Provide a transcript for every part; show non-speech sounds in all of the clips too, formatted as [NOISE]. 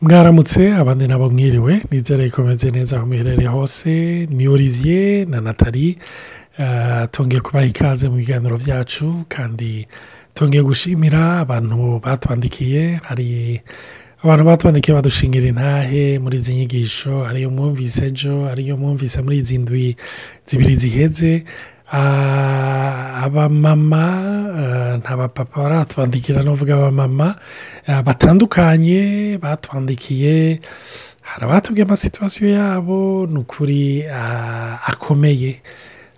mwaramutse abandi nabo mwiriwe. Nizere ko meze neza aho muherereye hose. Ni olivier na natali tongeye kubaha ikaze mu biganiro byacu kandi tongeye gushimira abantu batwandikiye. Hari abantu batwandikiye badushingira intahe muri izi nyigisho. Ariyo mwumvise ejo ariyo mwumvise muri izi ndwi zibiri ziheze. Abamama nta bapapa baratwandikira n'uvuga abamama batandukanye batwandikiye. Hari abatubwiye amasituwasiyo yabo ni ukuri akomeye.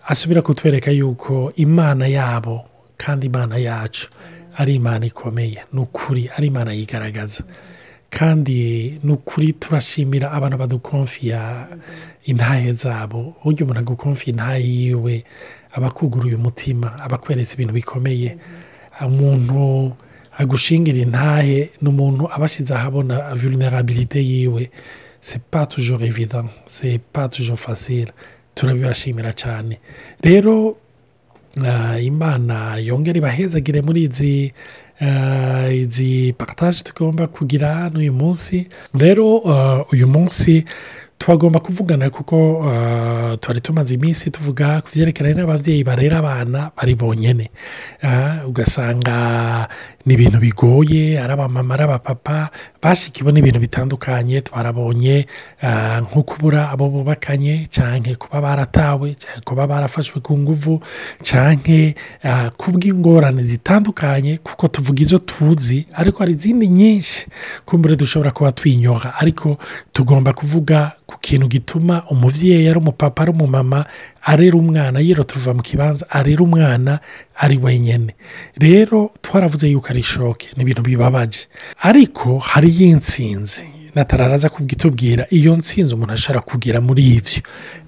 Asubira kutwereka yuko imana yabo kandi imana yacu ari imana ikomeye. Ni ukuri ari imana yigaragaza. Kandi ni ukuri turashimira abantu badukonfiya intahe zabo. Uburyo umuntu agukonfiya intahe yiwe aba akuguruye umutima aba akweretse ibintu bikomeye. Umuntu agushingira intahe ni umuntu aba ashyize ahabona vulnerabilite yiwe. Se pa tujoro evida se pa tujoro fasire turabibashimira cyane. Rero imana yongera ibahezagire muri izi izi partage tugomba kugira n'uyu munsi. Rero uyu munsi tubagomba kuvugana kuko twari tumaze iminsi tuvuga ku byerekeranye n'ababyeyi barera abana bari bonyine ugasanga ni ibintu bigoye ari abamama ari abapapa bashyikiwe n'ibintu bitandukanye twarabonye nko kubura abo bubakanye cyangwa kuba baratawe cyangwa kuba barafashwe ku nguvu cyangwa kubw'ingorane zitandukanye kuko tuvuga izo tuzi ariko hari izindi nyinshi kumbure dushobora kuba twinyoha ariko tugomba kuvuga ku kintu gituma umubyeyi ari umupapa ari umumama arera umwana yero tuva mu kibanza arera umwana ari wenyine rero twaravuze yuko ari shoke ni ibintu bibabaje. Ariko hariyo insinzi natararaza kubwitubwira iyo nsinzi umuntu ashobora kugira muri ibyo.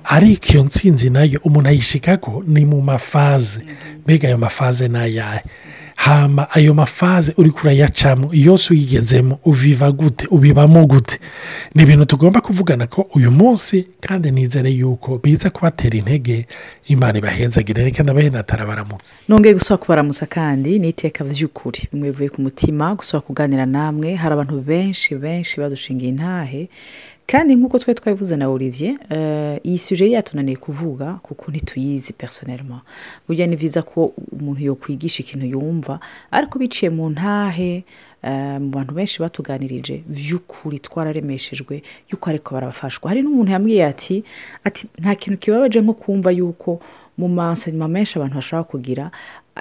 Ariko iyo nsinzi na yo umuntu ayishikako ni mu mafaze. Mbega ayo mafaze ni ayahe? Hama ayo mafaze uri kurayacamo. Yose uyigezemo uviva gute ubibamo gute ni ibintu tugomba kuvugana ko uyu munsi kandi nizere yuko biza kubatera intege imana ibahezagire reka ndabahe natarabaramutse nongeye gusaba kubaramutsa kandi n'iteka by'ukuri bivuye ku mutima gusaba kuganira namwe hari abantu benshi benshi badushingiye intahe kandi nk'uko twari twabivuze na olivier iyi suje yatunaniye kuvuga kuko ntituyizi personelma burya ni byiza ko umuntu yakwigisha ikintu yumva ariko biciye mu ntahe mu bantu benshi batuganirije by'ukuri twararemeshejwe yuko ariko barabafashwa. Hari n'umuntu yambwiye ati ati nta kintu kibabaje nko kumva yuko mu masanyuma menshi abantu bashobora kugira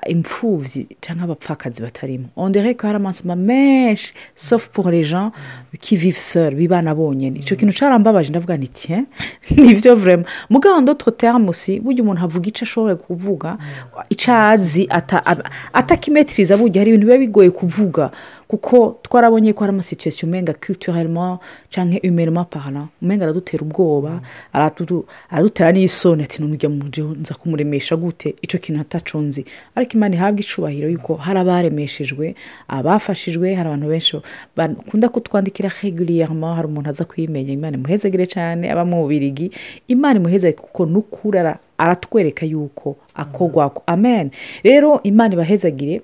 imfubyi cyangwa abapfakazi batarimo. Ondere ko hari amasomo menshi sauf pour les gens qui vivent seuls bibana bonyine icyo kintu cyarambabaje ndavuga ni tiye [LAUGHS] ni byo vurema mugabo ndoto teramusi burya umuntu avuga icyo ashoboye kuvuga icyo azi atakimetiriza burya hari ibintu biba bigoye kuvuga. Kuko twarabonye ko hari amasituwesiyo umenga kiturelema cyangwa imerema parara umenga aradutera ubwoba aradutera n'isoni ati n'ujya mu nzu nza kumuremesha gute? Icyo kintu atacunze ariko imana ihabwa icubahiro yuko hari abaremeshejwe abafashijwe hari abantu benshi bakunda kutwandikira reguriyama hari umuntu aza kuyimenya imana imuhezagire cyane aba mu bubirigi imana imuhezagire kuko n'ukuri aratwereka yuko akogwako amen. Rero imana ibahezagire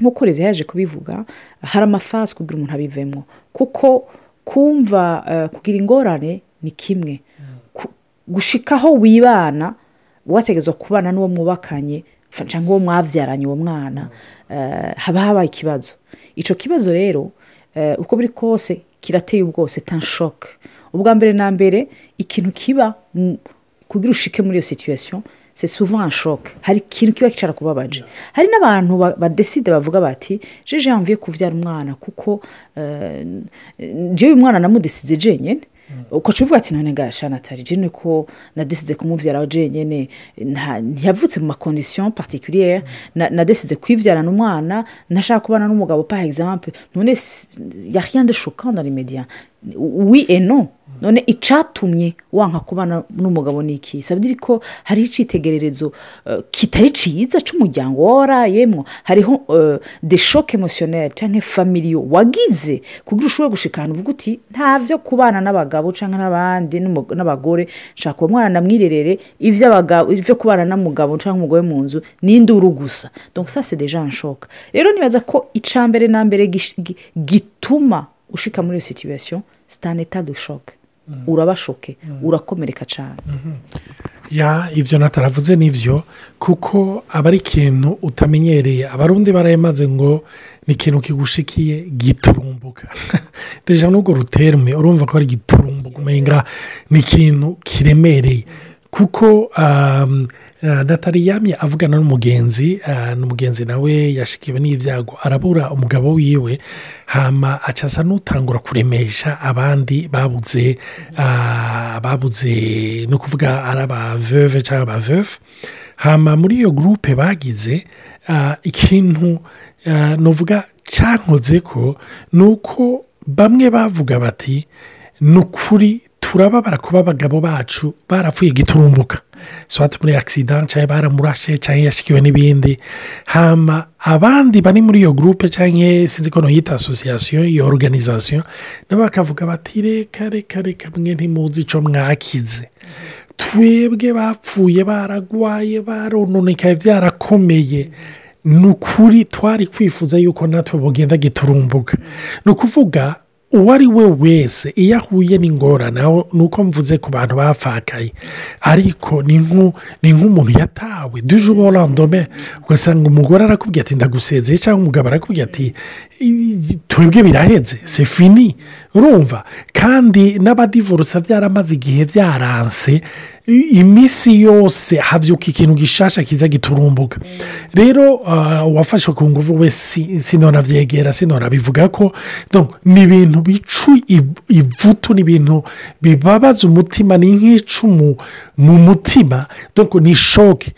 nk'uko leta yaje kubivuga hari amafasi kugira umuntu abivemo. Kuko kumva kugira ingorane ni kimwe. Gushikaho wibana wategetswe kubana n'uwo mwubakanye cyangwa uwo mwabyaranye uwo mwana haba habaye ikibazo. Icyo kibazo rero uko biri kose kirateye ubwose tanshoke ubwa mbere na mbere ikintu kiba kugira ushike muri iyo situwesiyo se souvent un shock hari ikintu kiba kicara kubabaje. Hari n'abantu badeside bavuga bati jeje yamvuye kubyara umwana kuko njyewe uyu mwana namudesize jenyine uko uvuga ati none gashana atari jene ko nadesize kumubyara jenyine ntiyavutse mu makondisiyo particuliere nadesize kwibyarana umwana ntashaka kubana n'umugabo par exemple. None ya rien de choquant dans none icyatumye wanka kubana n'umugabo ni iki sabiri ko hariho icyitegererezo kitari cyiza cy'umuryango warayemo hariho de shoke emosiyoneri cyangwa famiriyo wagize kugira ushobore gushika ahantu uvuga uti nta byo kubana n'abagabo cyangwa n'abandi n'abagore nshaka uwo mwana namwirerere ibyo kubana n'umugabo cyangwa umugore mu nzu ni induru gusa c'est déjà un shock rero nibaza ko icya mbere na mbere gituma ushika muri iyo état de choc. Urabashoke. Urakomereka cyane. Ya ibyo nataravuze ni byo kuko aba ari ikintu utamenyereye abarundi barayamaze ngo ni ikintu kigushikiye giturumbuka. [LAUGHS] Deja n'ubwo ruterme urumva ko ari giturumbuka umenga ni ikintu kiremereye. Kuko um, uh, natali yamye avugana n'umugenzi uh, n'umugenzi nawe yashikiwe n'ibyago arabura umugabo wiwe hama acasa n'utangura kuremesha abandi babuze uh, babuze ni ukuvuga ari abaveve cyangwa abaveve hama muri iyo gurupe bagize ikintu nuvuga cyankoze ko ni uko bamwe bavuga bati ni ukuri turababara kuba abagabo bacu barapfuye giturumbuka swati muri agisida cyangwa baramurashe cyangwa yashikiwe n'ibindi. Hama abandi bari muri iyo gurupe cyangwa sinzi ko yita asosiyasiyo iyo oruganizasiyo nabo bakavuga bati reka reka reka mwe ntimuzi icyo mwakize. Twebwe bapfuye baragwaye barononekaye byarakomeye ni ukuri twari kwifuza yuko natwe bugenda giturumbuka. Ni ukuvuga uwo ari we wese iyo ahuye n'ingorane ni uko mvuze ku bantu bapfakaye. Ariko ni nk'umuntu yatawe. Duje orandome ugasanga umugore arakubwira ati ndagusezeye cyangwa umugabo arakubwira ati twebwe biraheze. Se fini. Urumva? Kandi n'abadivurusa byaramaze igihe byaranse iminsi yose habyuka ikintu gishasha kiza giturumbuka. Rero uwafashwe ku ngufu we sinona byegera sinona bivuga ko ni ibintu bicu ivutu ni ibintu bibabaza umutima ni nk'icumu mu mutima. Ni shoke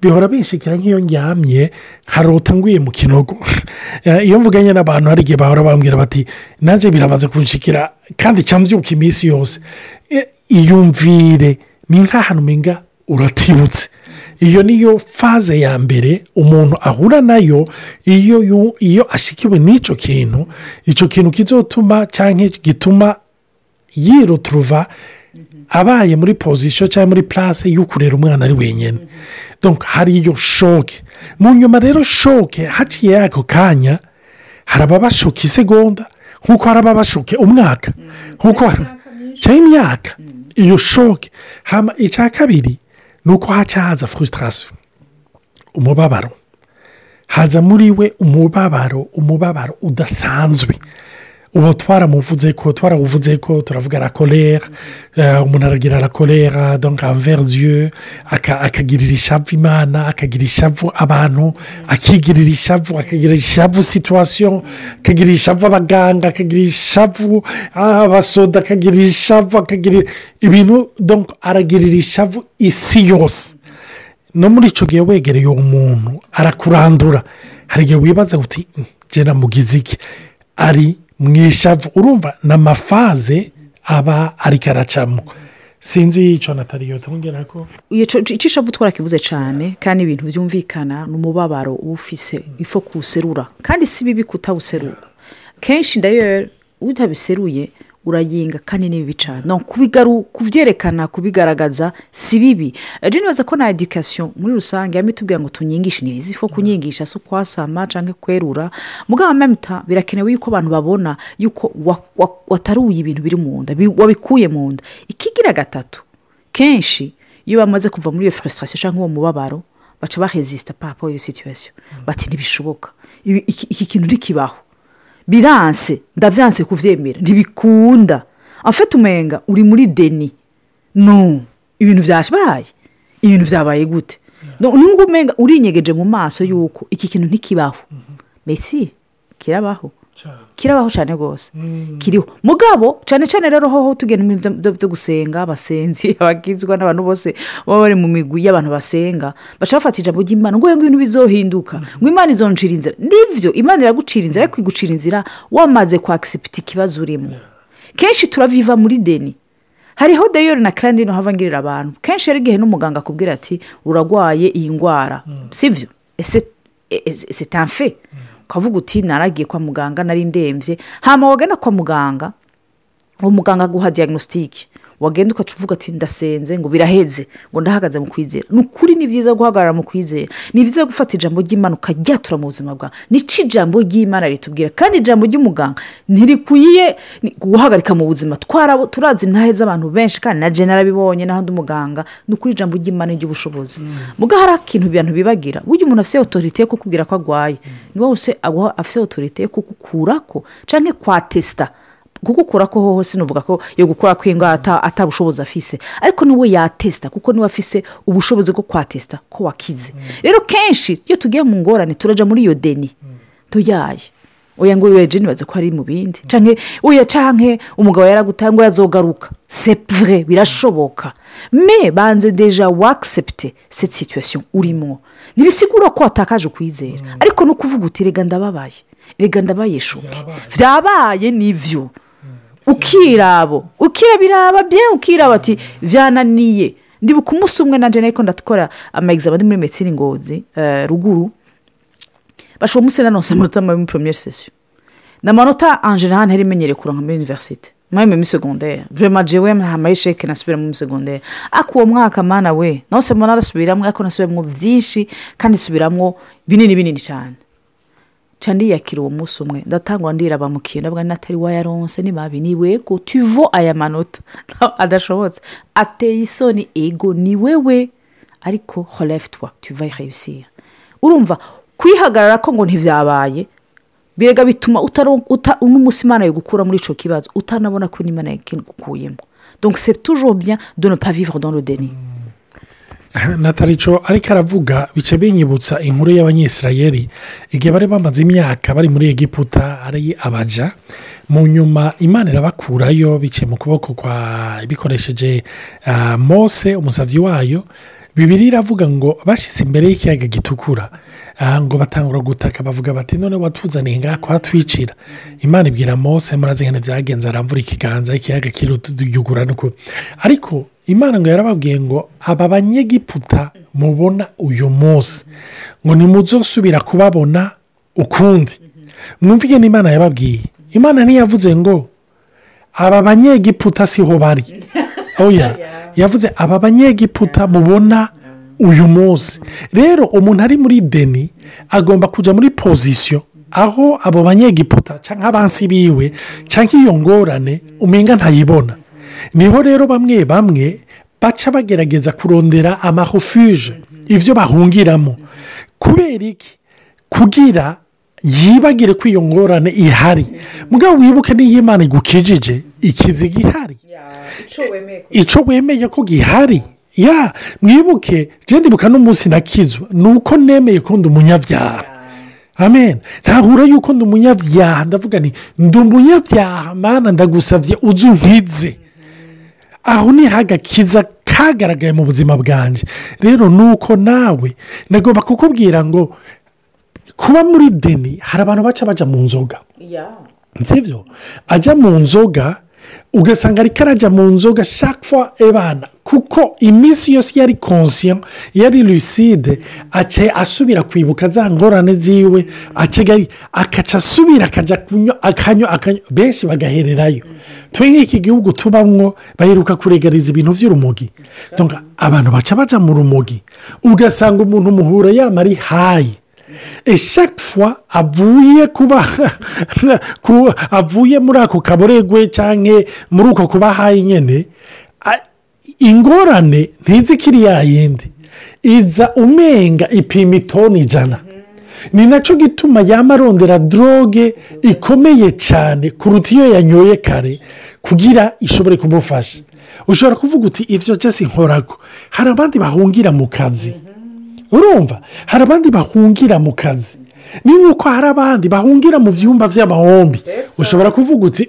bihora bishikira nk'iyo ndyamye harota nguye mu kinogo. [LAUGHS] Iyo mvuganye n'abantu hari igihe bahora bambwira bati nanjye biramaze kunshikira kandi cyambyuka iminsi yose. Iyumvire ni nk'ahantu umenga uratibutse iyo niyo faze ya mbere umuntu ahura na yo iyo iyo ashikiwe n'icyo kintu icyo kintu kizotuma cyangwa gituma yiruturuva abaye muri pozisiyo cyangwa muri purase yo kurera umwana ari wenyine hari iyo shoke mu nyuma rero shoke haciye ako kanya hari ababashoka isegonda nk'uko hari ababashoke umwaka. Nk'uko cyangwa imyaka iyo shoke icya kabiri ni uko haca haza fusitarasiyo umubabaro haza muri we umubabaro umubabaro udasanzwe ubu twaramuvuze ko twarawuvuze ko turavuga la kolera umuntu aragira donc envers dieu akagirira ishavu imana akagirira ishavu abantu akigirira ishavu akagirira ishavu situwasiyo akagirira ishavu abaganga akagirira ishavu abasoda akagirira ishavu akagirira ibintu donc aragirira ishavu isi yose. No muri icyo gihe wegereye uwo muntu arakurandura. Hari igihe wibaza uti genda mugize iki? Ari mu ishavu urumva ni amafaze aba ariko aracamo sinzi icyo natariyo tumubwira ko icyo ishavu twarakivuze cyane kandi ibintu byumvikana ni umubabaro uba ufise ifu kuwuserura. Kandi si bibi kutawuserura. Kenshi ndayo utabiseruye urayinga kandi ni bibi cyane kubyerekana kubigaragaza si bibi. Rero nibaza ko na edikasiyo muri rusange yaba itubwira ngo tunyigishe ni byiza ifu kunyigisha si ukwasama cyangwa kwerura. Mugabo mamita birakenewe yuko abantu babona yuko wataruye ibintu biri mu nda wabikuye mu nda. Ikigira gatatu kenshi iyo bamaze kuva muri iyo furesitasiyo cyangwa uwo mubabaro baca bahezisita papa iyo situwasiyo bati ntibishoboka. Iki kintu ntikibaho. Biranse ndabyanse kubyemera ntibikunda. Afite umenga uri muri deni. No ibintu byabaye ibintu byabaye gute? Nubwo umenga urinyegeje mu maso y'uko iki kintu ntikibaho. Mbese kirabaho. Kirabaho cyane rwose. Kiriho. Mugabo cyane cyane rero hoho tugenda mu bintu byo gusenga abasenzi [LAUGHS] abagizwa n'abantu bose baba bari mu migwi y'abantu basenga. Baca bafata ijambo ry'imana ngo ibintu bizohinduka. Ngo imana izoncira inzira. Nibyo imana iragucira inzira ariko igucira inzira wamaze kwakisipita ikibazo urimo. Kenshi turaviva muri deni. Hariho deyori na kandi no havangirira abantu. Kenshi rero igihe n'umuganga akubwira ati uragwaye iyi ndwara sibyo ese tanfe ukavuga uti naragiye kwa muganga nari ndembye. Hano wagana kwa muganga uwo muganga aguha diagnositike wagenda ukaca uvuga ati ndasenze ngo biraheze ngo ndahagaze mu kwizera. Ni ukuri ni byiza guhagarara mu kwizera. Ni byiza gufata ijambo ry'imana ukajyatura mu buzima bwawe. Nica ijambo ry'imana ritubwira? Kandi ijambo ry'umuganga ntirikwiye guhagarika mu buzima. Turazi intahe z'abantu benshi kandi na jena arabibonye n'ahandi umuganga. Ni ukuri ijambo ry'imana ry'ubushobozi. Muga hari akintu abantu bibagira? Burya umuntu afite otorite yo kukubwira ko arwaye ni wowe afite otorite yo kugukurako cyangwa kwatesita gukukura ko hoho sinuvuga ko yo gukora kw'indwara ata- atabushobozi afise. Ariko ni we yatesita kuko ni we afise ubushobozi bwo kwatesita ko wakize. Rero kenshi iyo tugiye mu ngorane turaja muri iyo deni tuyaye. Oya ngo weje nibaze ko ari mu bindi. Canke oya canke umugabo yaragutaye ngo yazogaruka c'est vrai birashoboka. Me banze deja wagisepte cette situation urimo ntibisigura ko watakaje ukwizera. Ariko no kuvuga uti rega ndababaye. Rega ndabaye shoke vyabaye nivyo. Ukirabo ukirabiraba bye ukiraba ati byananiye ndibuka umunsi umwe nanjye ariko ndakora amaegizame ari muri medecine ngozi eh, ruguru. Bashobora umunsi nanone amanota mabi muri première session. Ni amanota angela hano yari imenyereye kuronka muri univerisite mwari muri segonderi vurema jewe ntamaye sheke nasubira muri segonderi ariko uwo mwaka mana we. Nose mbona arasubiramo ariko nasubiramo byinshi kandi nsubiramo binini binini cyane nca ndiyakira uwo munsi umwe. Ndatangwa ndiraba mu kintu ndavuga natari wayaronse ni mabi. Ni wego tuvo aya manota. [LAUGHS] Adashobotse. Ateye isoni ego ni wewe. Ariko horeftwa tuva irayisira urumva kwihagarara ko ngo ntibyabaye birega bituma n'umunsi imana yo gukura muri icyo kibazo. Utanabona ko n'imana yagukuyemo donc c'est toujours bien de ne pas vivre dans le déni. [LAUGHS] natarico ariko aravuga bica binyibutsa inkuru y'abanyisirayeri igihe bari bamaze imyaka bari muri egiputa ari abaja. Mu nyuma imana irabakurayo biciye mu kuboko kwa bikoresheje ah, mose umusabyi wayo. Bibiri iravuga ngo bashyize imbere y'ikiyaga gitukura. Ah, ngo batangura gutaka bavuga bati none watuzaniye ngaha kuhatwicira imana ibwira mose murazi nkene byagenze aramvura ikiganza ikiyaga kiruyugura nuko ariko imana ngo yarababwiye ngo aba banyegiputa mubona uyu munsi. Ngo nimuzosubira kubabona ukundi. Mwumvige n'imana yababwiye. Imana ntiyavuze ngo aba banyegiputa siho bari. [LAUGHS] Oya. Yavuze aba banyegiputa mubona uyu munsi. Rero umuntu ari muri deni agomba kujya muri pozisiyo aho abo banyegiputa cyangwa abansi biwe cyangwa iyo ngorane umenga ntayibona. Ni ho rero bamwe bamwe baca bagerageza kurondera amahofuje ibyo bahungiramo kubera iki kugira yibagire ko iyo ngorane ihari mugabo wibuke n'iyo imana igukijije ikizi gihari icyo wemeye ko gihari ya mwibuke genda ibuka n'umunsi nakizwa ni uko nemeye ko ndi umunyabyaha amen ntahura yuko ndi umunyabyaha ndavuga ni ndi umunyabyaha mana ndagusabye uzi unkwize aho ni hagakiza kagaragaye mu buzima bwanjye rero ni uko nawe nagomba kukubwira ngo kuba muri deni hari abantu baca bajya mu nzoga. Sibyo ajya mu nzoga ugasanga ariko arajya mu nzoga shakwa ebana kuko iminsi yose yari konsiyo yari lucide aca asubira kwibuka za ngorane ziwe akaca asubira akajya kunywa akanywa akanywa benshi bagahererayo. Twe nk'iki gihugu tubamwo baheruka kuregariza ibintu by'urumogi abantu baca bajya mu rumogi. Ugasanga umuntu muhura yaba ari hayi eshakwa avuye kuba [LAUGHS] avuye muri ako kaboregwe cyangwa muri uko kuba hayi nyine ingorane ntizi kiriya yindi. Iza umenga ipima itoni ijana. Ni na cyo gituma yamarondera doroge ikomeye cyane kuruta iyo yanyoye kare kugira ishobore kumufasha. Ushobora kuvuga uti ibyo byose nkorago hari abandi bahungira mu kazi. Urumva? Hari abandi bahungira mu kazi. Ni nk'uko hari abandi bahungira mu byumba by'amahombi ushobora kuvuga uti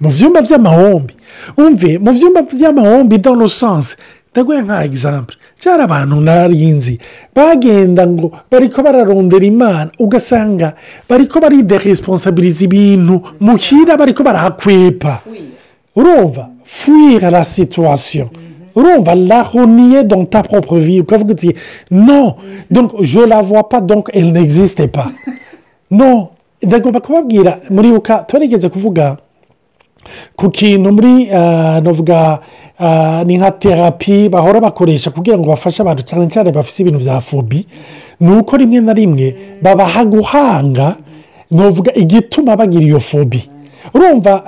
mu byumba by'amahombi umve mu byumba by'amahombi le sens ndaguye nka egisampure cyari abantu narinzi bagenda ngo bariko bararondera imana ugasanga bariko barideresiponsabiriza ibintu muhira bariko barahakwepa. Urumva? Fuira la situwasiyo urumva lahoniye dans ta propre vie. Ukavuga uti no donc je la vois pas donc elle n'existe pas. No ndagomba kubabwira muribuka twarigeze kuvuga ku kintu muri navuga ni nka terapi bahora bakoresha kugira ngo bafashe abantu cyane cyane bafite ibintu bya fobi ni uko rimwe na rimwe babaha guhanga navuga igituma bagira iyo fobi urumva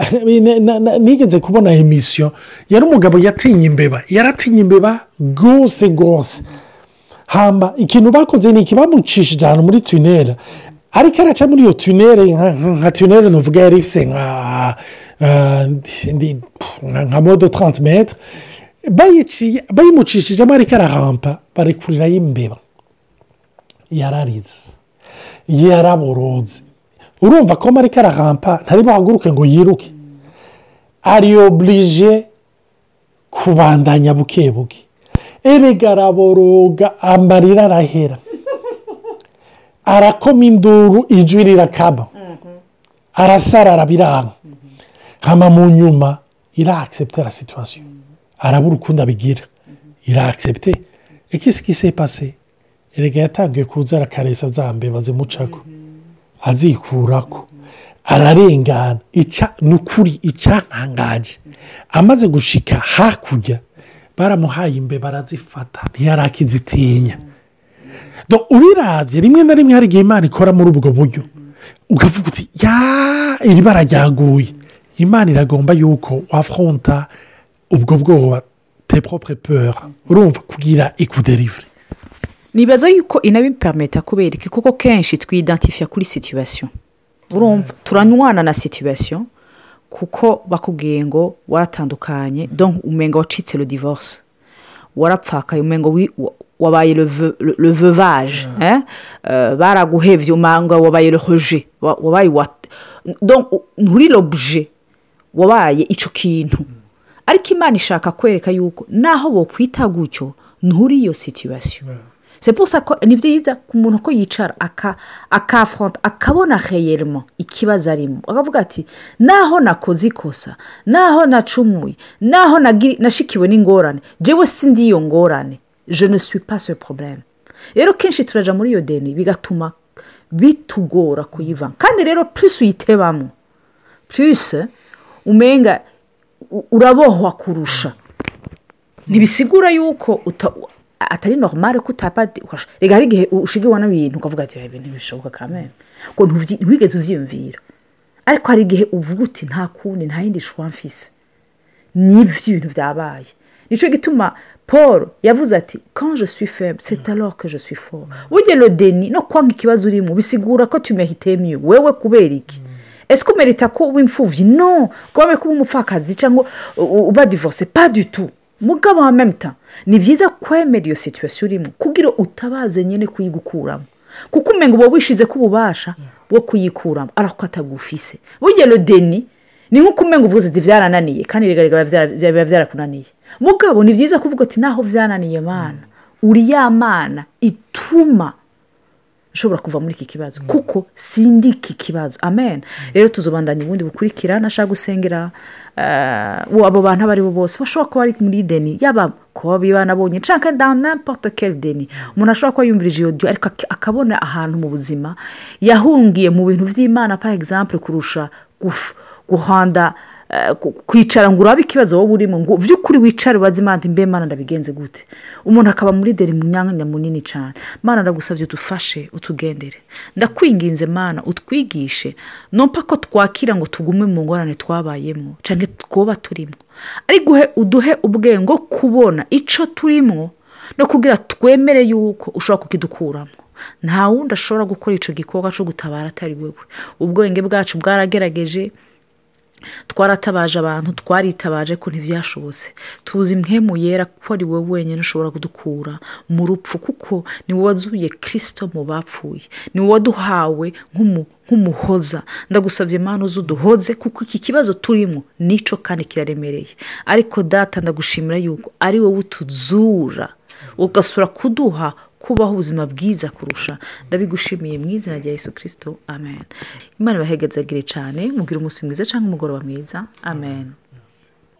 na- nigeze kubona emisiyo yari umugabo yatinye imbeba. Yaratinye imbeba rwose rwose. Hamba ikintu bakoze ni iki? Bamucishije ahantu muri tunere ariko araca muri iyo tunere nka- tunere nuvuga yari ifite ndi- nka mode bayiciye bayimucishijemo ariko arahampa barekurirayo imbeba. Yararize. Yaraborodze urumva ko ariko arahampa ntari buhaguruke ngo yiruke. Ariyoburije kubandanya buke buke. Erega araboroga amarira arahera. Arakoma induru ijwi rirakaba. Arasarara biranga hama mu nyuma iraakisepte la situwasiyo arabura ukundi abigira iraakisepte ekisi kise pase. Erega yatangiye kuza arakaresa za mbeba zimucako. Azikurako ararengana. Ica ni ukuri icantangaje amaze gushika hakurya baramuhaye imbeba arazifata ntiyarakizitinya. Ubirabye rimwe na rimwe hari igihe imana ikora muri ubwo buryo ukavuga uti ya iri bara ryaguye. Imana iragomba yuko wafronta ubwo bwoba te propre urumva kugira ikuderivure nibaza yuko inabiparameta kubera iki kuko kenshi twidantifiya kuri situwasiyo urumva? Turanywana na situwasiyo kuko bakubwiye ngo waratandukanye donc umenga wacitse le divorce. Warapfakaye wa- wabaye le ve- le- le veuvage hein? Euh, baraguhevye umanga wabaye le wabaye wa- donc u- nturi l'objet wabaye icyo kintu. Ariko imana ishaka kwereka yuko naho bokwita gutyo nturi iyo situwasiyo ça ko ni byiza ku muntu ko yicara aka akafronta akabona reyeremo ikibazo arimo. Akavuga ati naho nakoze ikosa naho nacumuye naho nashikiwe n'ingorane jewe si ndi iyo ngorane. Je ne suis pas ce problème. Rero kenshi turaja muri iyo deni bigatuma bitugora kuyivamo kandi rero plus uyitebamo plus umenga urabohwa kurusha. Ntibisigura yuko atari normale ko utapati reka hari igihe ushigiwe n'ibintu ukavuga ati "Ibi bintu ntibishoboka kameme ngo ntiwigeze uvyiyumvira. Ariko hari igihe uvuga uti nta kundi nta yindi shwa mfise. N'ibyo ibintu byabaye ni cyo gituma paul yavuze ati quand je suis faible c'est alors que je suis fort. Burya le deni no kwanga ikibazo urimo bisigura ko tumehite mieux. Wewe kubera iki? Ese ko umerita ko uba imfubyi no kuba kuba umupfakazi cyangwa uba divorce pas du tout. Mugabo wa temps ni byiza kwemera iyo situation urimo kugira utabaze nyine kuyigukuramo kuko umenga uba wishize ko ububasha bwo kuyikuramo ariko atagufise le deni ni nk'uko umenga uvuze ati byarananiye kandi biba byarakunaniye mugabo ni byiza kuvuga ati naho byananiye mana uri ya mana ituma nshobora kuva muri iki kibazo. Kuko sindi iki kibazo. Amen. Rero tuzobandanya ubundi bukurikira nashaka gusengera eh, abo bantu abo ari bo bose. Bashobora kuba bari muri deni yaba kuba banabonye. Nshaka quel deni umuntu ashobora kuba yumvirije iyo diyo ariko ak- akabona ahantu mu buzima. Yahungiye mu bintu by'imana par exemple kurusha guhanda kwicara ngo urabe ikibazo wowe urimo ngo by'ukuri wicare ubaze imana mbe mana ndabigenze gute? Umuntu akaba muri deri mu myanya munini cyane mana ndagusabye udufashe utugendere. Ndakwinginze mana utwigishe. Numva ko twakira ngo tugume mu ngorane twabayemo cyangwa twoba turimo. Ariko uhe- uduhe ubwenge kubona icyo turimo no kugira twemere yuko ushobora kukidukuramo. Nta wundi ashobora gukora icyo gikorwa cyo gutabara atari wowe ubwenge bwacu bwaragerageje twaratabaje abantu twaritabaje ko ntibyashobotse tuzi impwemu yera ko ari wowe wenyine ushobora kudukura mu rupfu kuko ni wowe wazuye kirisito mu bapfuye. Ni wowe waduhawe nk'umu- nk'umuhoza. Ndagusabye impano z'uduhoze kuko iki kibazo turimo ni cyo kandi kiraremereye. Ariko data ndagushimira yuko ari wowe utuzura ugasura kuduha kubaho ubuzima bwiza kurusha. Ndabigushimiye mu izina rya yesu kirisito amen. Imana ibahegezagire cyane. Mubwira umunsi mwiza cyangwa umugoroba mwiza. Amen.